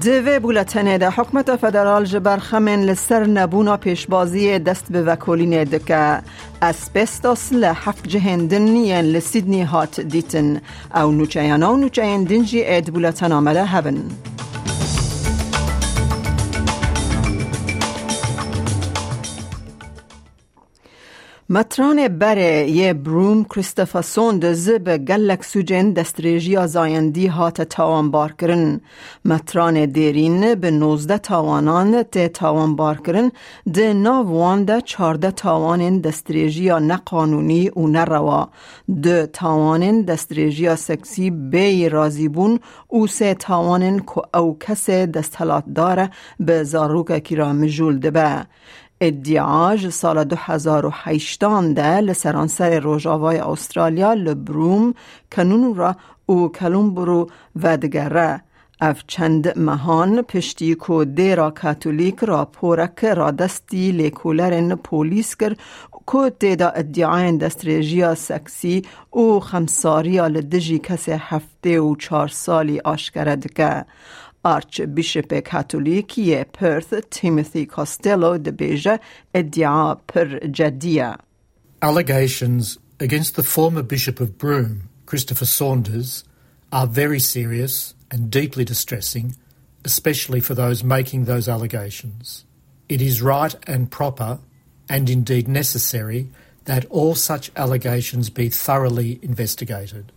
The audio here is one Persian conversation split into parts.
دوی بولتنه ده حکمت فدرال جبر خمن لسر نبونا پیشبازی دست به وکولین دکه. اسبستاس لحف جهندن ین لسیدنی هات دیتن. او نوچیانا و نوچیان دنجی اید بولتن آمده هبن. متران بره یه بروم کریستفاسون ده زب گلک سوجن دستریجی زایندی هات تاوان بار کرن. متران دیرین به نوزده تاوانان ته تاوان بار کرن ده ناوان ده چارده تاوان دستریجی نقانونی و نروا. ده تاوان دستریجی سکسی بی رازی بون او سه تاوان که او کس دستحلات داره به زاروک کی را مجول ده به. ادعاج سال 2008 ده لسرانسر روژاوای استرالیا لبروم کنون را او کلومبرو و دگره. اف چند مهان پشتی کو دیرا کاتولیک را پورک را دستی لیکولرن پولیس کر. کو تیدا ادعاین دستریجیا سکسی او خمساریا لدجی کسی هفته و چار سالی آشکرد Archbishop katolik Perth Timothy Costello de Beje et dia per jadia. Allegations against the former Bishop of Broome, Christopher Saunders, are very serious and deeply distressing, especially for those making those allegations. It is right and proper, and indeed necessary, that all such allegations be thoroughly investigated.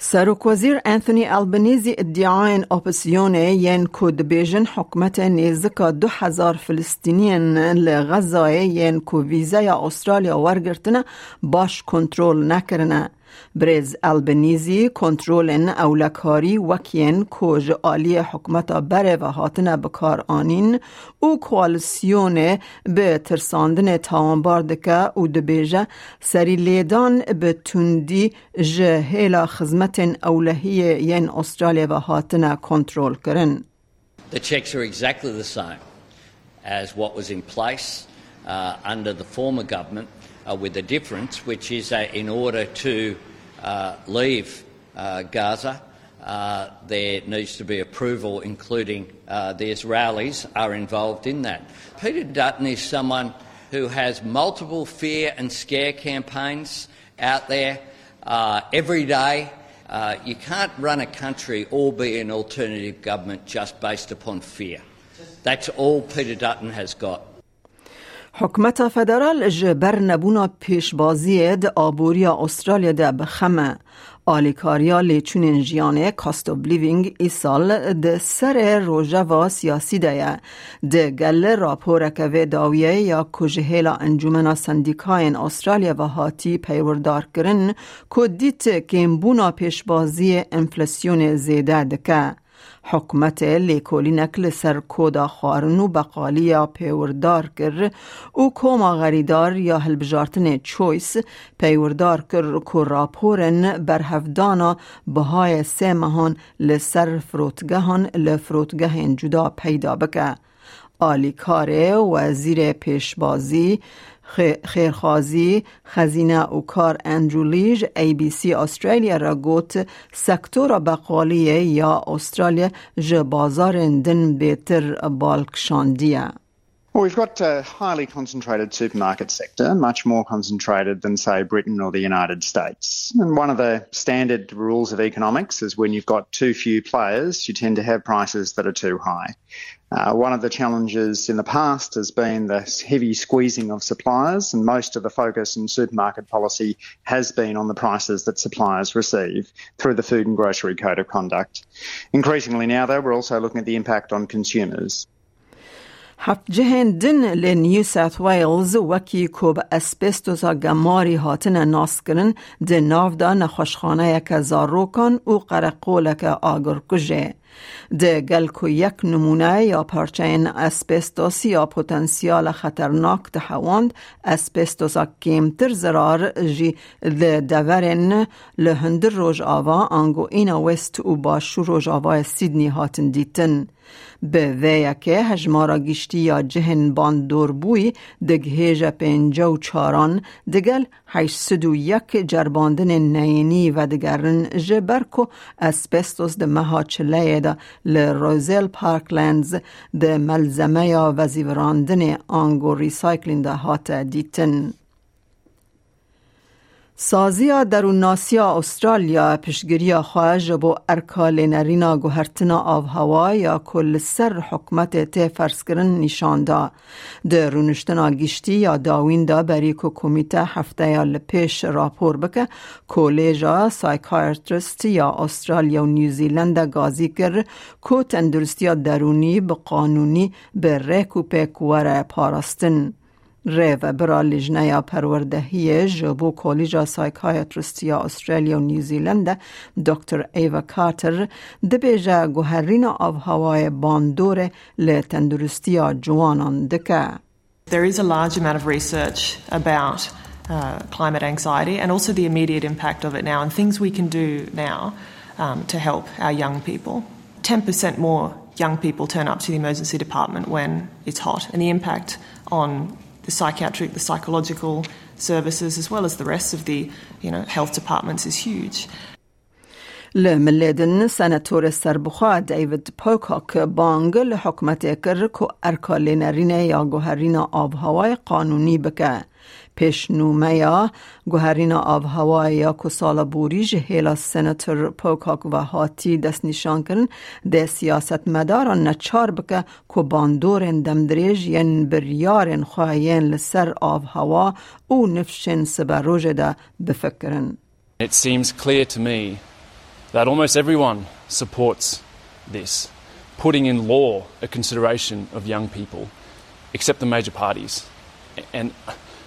سروک وزیر انتونی البنیزی ادعاین اپسیون ین کود بیژن حکمت نیزکا دو هزار فلسطینین لغزای ین کو ویزای استرالیا ورگرتنه باش کنترل نکرنه. برز البنیزی کنترول اولکاری وکین کوج آلی حکمت بره و هاتنه بکار آنین او کوالسیون به ترساندن تاوانبار دکه او دبیجه سری لیدان به تندی جهیلا خزمت اولهی ین استرالیا و هاتنه کنترول کرن. The checks are exactly the same as what was in place uh, under the former government, with a difference, which is that in order to uh, leave uh, Gaza, uh, there needs to be approval, including uh, the Israelis are involved in that. Peter Dutton is someone who has multiple fear and scare campaigns out there uh, every day. Uh, you can't run a country or be an alternative government just based upon fear. That's all Peter Dutton has got. حکمت فدرال جبر نبونا پیشبازی د آبوریا استرالیا ده بخمه آلیکاریا لیچونین جیانه کاست آف لیوینگ ای سال ده سر روژه و سیاسی ده ده گل راپورک و داویه یا کجهیلا انجومنا سندیکاین استرالیا و هاتی پیوردار کرن که دیت کمبونا پیشبازی انفلاسیون زیده دکه. حکمت لیکولینک لسر کودا خارن و بقالیا پیوردار کر او کوما غریدار یا هلبجارتن چویس پیوردار کر کو راپورن برهفدانا بهای سه مهان لسر فروتگهان لفروتگهن جدا پیدا بکه. آلیکار وزیر پیشبازی خیرخوازی خزینه و کار اندرو لیج ای بی سی استرالیا را گوت سکتور بقالی یا استرالیا ج بازار دن بیتر بالکشاندیه Well, we've got a highly concentrated supermarket sector, much more concentrated than, say, Britain or the United States. And one of the standard rules of economics is when you've got too few players, you tend to have prices that are too high. Uh, one of the challenges in the past has been the heavy squeezing of suppliers, and most of the focus in supermarket policy has been on the prices that suppliers receive through the Food and Grocery Code of Conduct. Increasingly now, though, we're also looking at the impact on consumers. هفت جهندن لنیو ساوت ویلز وکی کوب اسبستوسا گماری هاتن ناس کرن ده ناو دا نخوشخانه یک زاروکان و قرقولک آگر کجه. ده گلکو یک نمونه یا پارچه این اسپستوس یا پوتنسیال خطرناک ده حواند اسپستوس کمتر زرار جی ده دورن لهندر روژ آوا آنگو اینا وست و باشو روژ آوا سیدنی هاتن دیتن به ویا که هجمارا گشتی یا جهن باندور بوی دگهیج پینجا و چاران دگل هشت و یک جرباندن نینی و دگرن جبرکو اسپستوس ده مها چلیه ده لروزل پارکلندز ده ملزمه یا وزیوراندن آنگو ریسایکلین ده هات دیتن. سازیا درون ناسیا استرالیا پشگیری خواهج بو ارکال نرینا گوهرتنا آف هوا یا کل سر حکمت تی فرس کرن نشان دا. در رونشتنا گشتی یا داوین دا بری که کمیته هفته یا لپیش راپور بکه. کولیجا سایکایترست یا استرالیا و نیوزیلند گازی کر. که تندرستی درونی به قانونی به ریکو پیکوار پاراستن. ریو برا لجنه پروردهی جبو کالیجا سایکایترستیا استرالیا و نیوزیلند دکتر ایوا کارتر دبیجا گوهرین آب هوای باندور لتندرستیا جوانان دکه There is a large amount of research about uh, climate anxiety and also the immediate impact of it now and things we can do now um, to help our young people. 10% more young people turn up to the emergency department when it's hot and the impact on the psychiatric, the psychological services, as well as the rest of the you know, health departments, is huge. لملدن سنتور سربخوا دیوید پوکاک بانگ لحکمت کر که ارکال نرینه یا گوهرین آب هوای قانونی بکه پیشنومه یا گوهرین آب هوای یا که سال بوری جهیلا سنتر پوکاک و هاتی دست نشان کرن ده سیاست مداران نچار بکه که باندورن دمدریج ین بریارن خواهین لسر آب هوا او نفشن سبروج ده بفکرن It seems clear to me that almost everyone supports this, putting in law a consideration of young people, except the major parties. And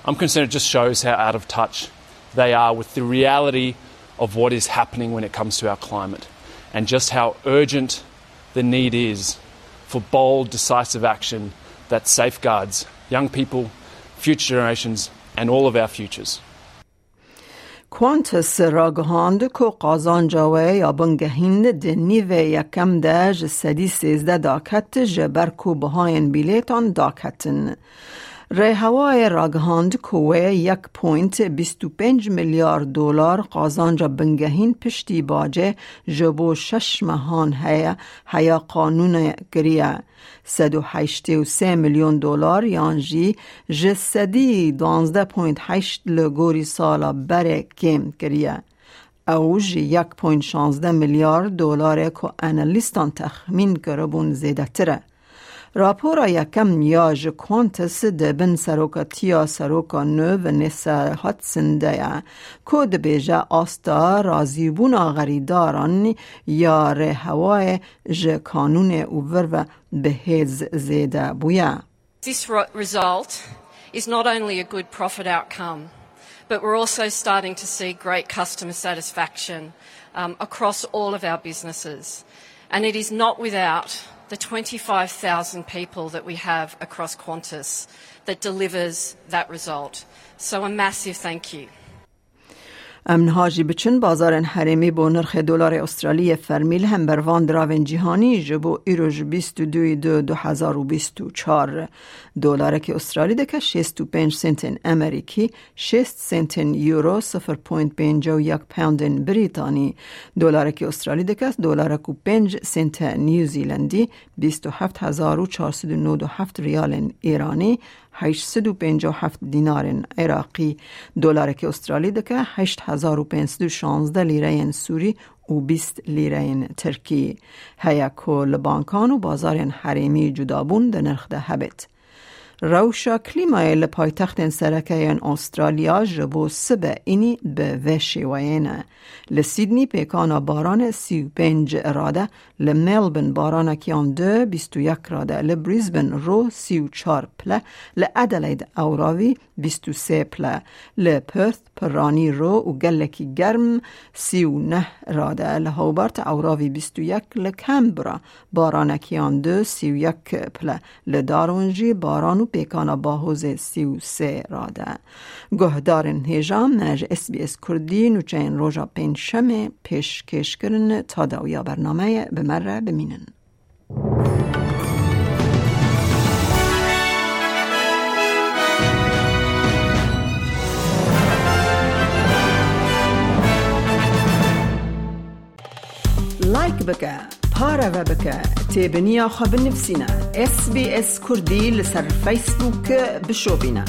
I'm concerned it just shows how out of touch they are with the reality of what is happening when it comes to our climate, and just how urgent the need is for bold, decisive action that safeguards young people, future generations, and all of our futures. کوانتس را گهاند که قازان جاوه یا بنگهین دنی و یکم ده جسدی سیزده داکت جبر کو بهاین بیلیتان داکتن. ری هوای راگهاند کوه یک پوینت بیستو پنج میلیارد دلار قازانجا بنگهین پشتی باجه جبو شش مهان هیا هیا قانون گریه سد و هشتی و سه میلیون دلار یانجی جسدی دوانزده پوینت هشت لگوری سالا بره کم گریه او جی یک پوینت شانزده میلیارد دلار که انالیستان تخمین کربون زیده تره. راپورا یکم نیاج کوانتس دبن سروکتیا سروکا نو و نسا هاتسنده یا که دبیجه آستا رازیبونا غریداران یا ره هوای ج کانون اوور و بهز زیده بویا This result is not only a good profit outcome, but we're also starting to see great customer satisfaction um, across all of our businesses. And it is not without the 25,000 people that we have across Qantas that delivers that result. So a massive thank you. امن بچن بازار حریمی با نرخ دلار استرالی فرمیل هم بروان دراون جهانی جبو ایروژ 22 دو 2024 دلار که استرالی دکه 65 سنت امریکی 6 سنت یورو 0.51 پوند بریتانی دلار که استرالی دکه دلار کو 5 سنت نیوزیلندی 27497 ریال ایرانی 857 دینار عراقی دلار که استرالی دکه 8516 لیره سوری و 20 لیره ترکی. هیا کل بانکان و بازار حریمی جدابون ده نرخ ده هبت. روشا کلیمای لپایتخت سرکه استرالیا جبو سبه اینی به وشی وینه. لسیدنی پیکانا باران سی و پنج راده لملبن باران کیان دو بیستو یک راده لبریزبن رو سی و چار پله لعدلید اوراوی بیستو سه پله لپرث پرانی رو و گلکی گرم سی و نه راده لهوبرت اوراوی بیستو یک لکمبرا باران کیان دو سی و یک پله لدارونجی باران و پیکانا باهوز سی و سه راده گهدارن هیجام نج اس بی اس کردی نوچین روژا پین شمه پیش کش کرن تا داویا برنامه بمره بمینن لایک بکه تیبنیا خواب نفسینا اس بی اس کردی لسر فیسبوک بشو بینه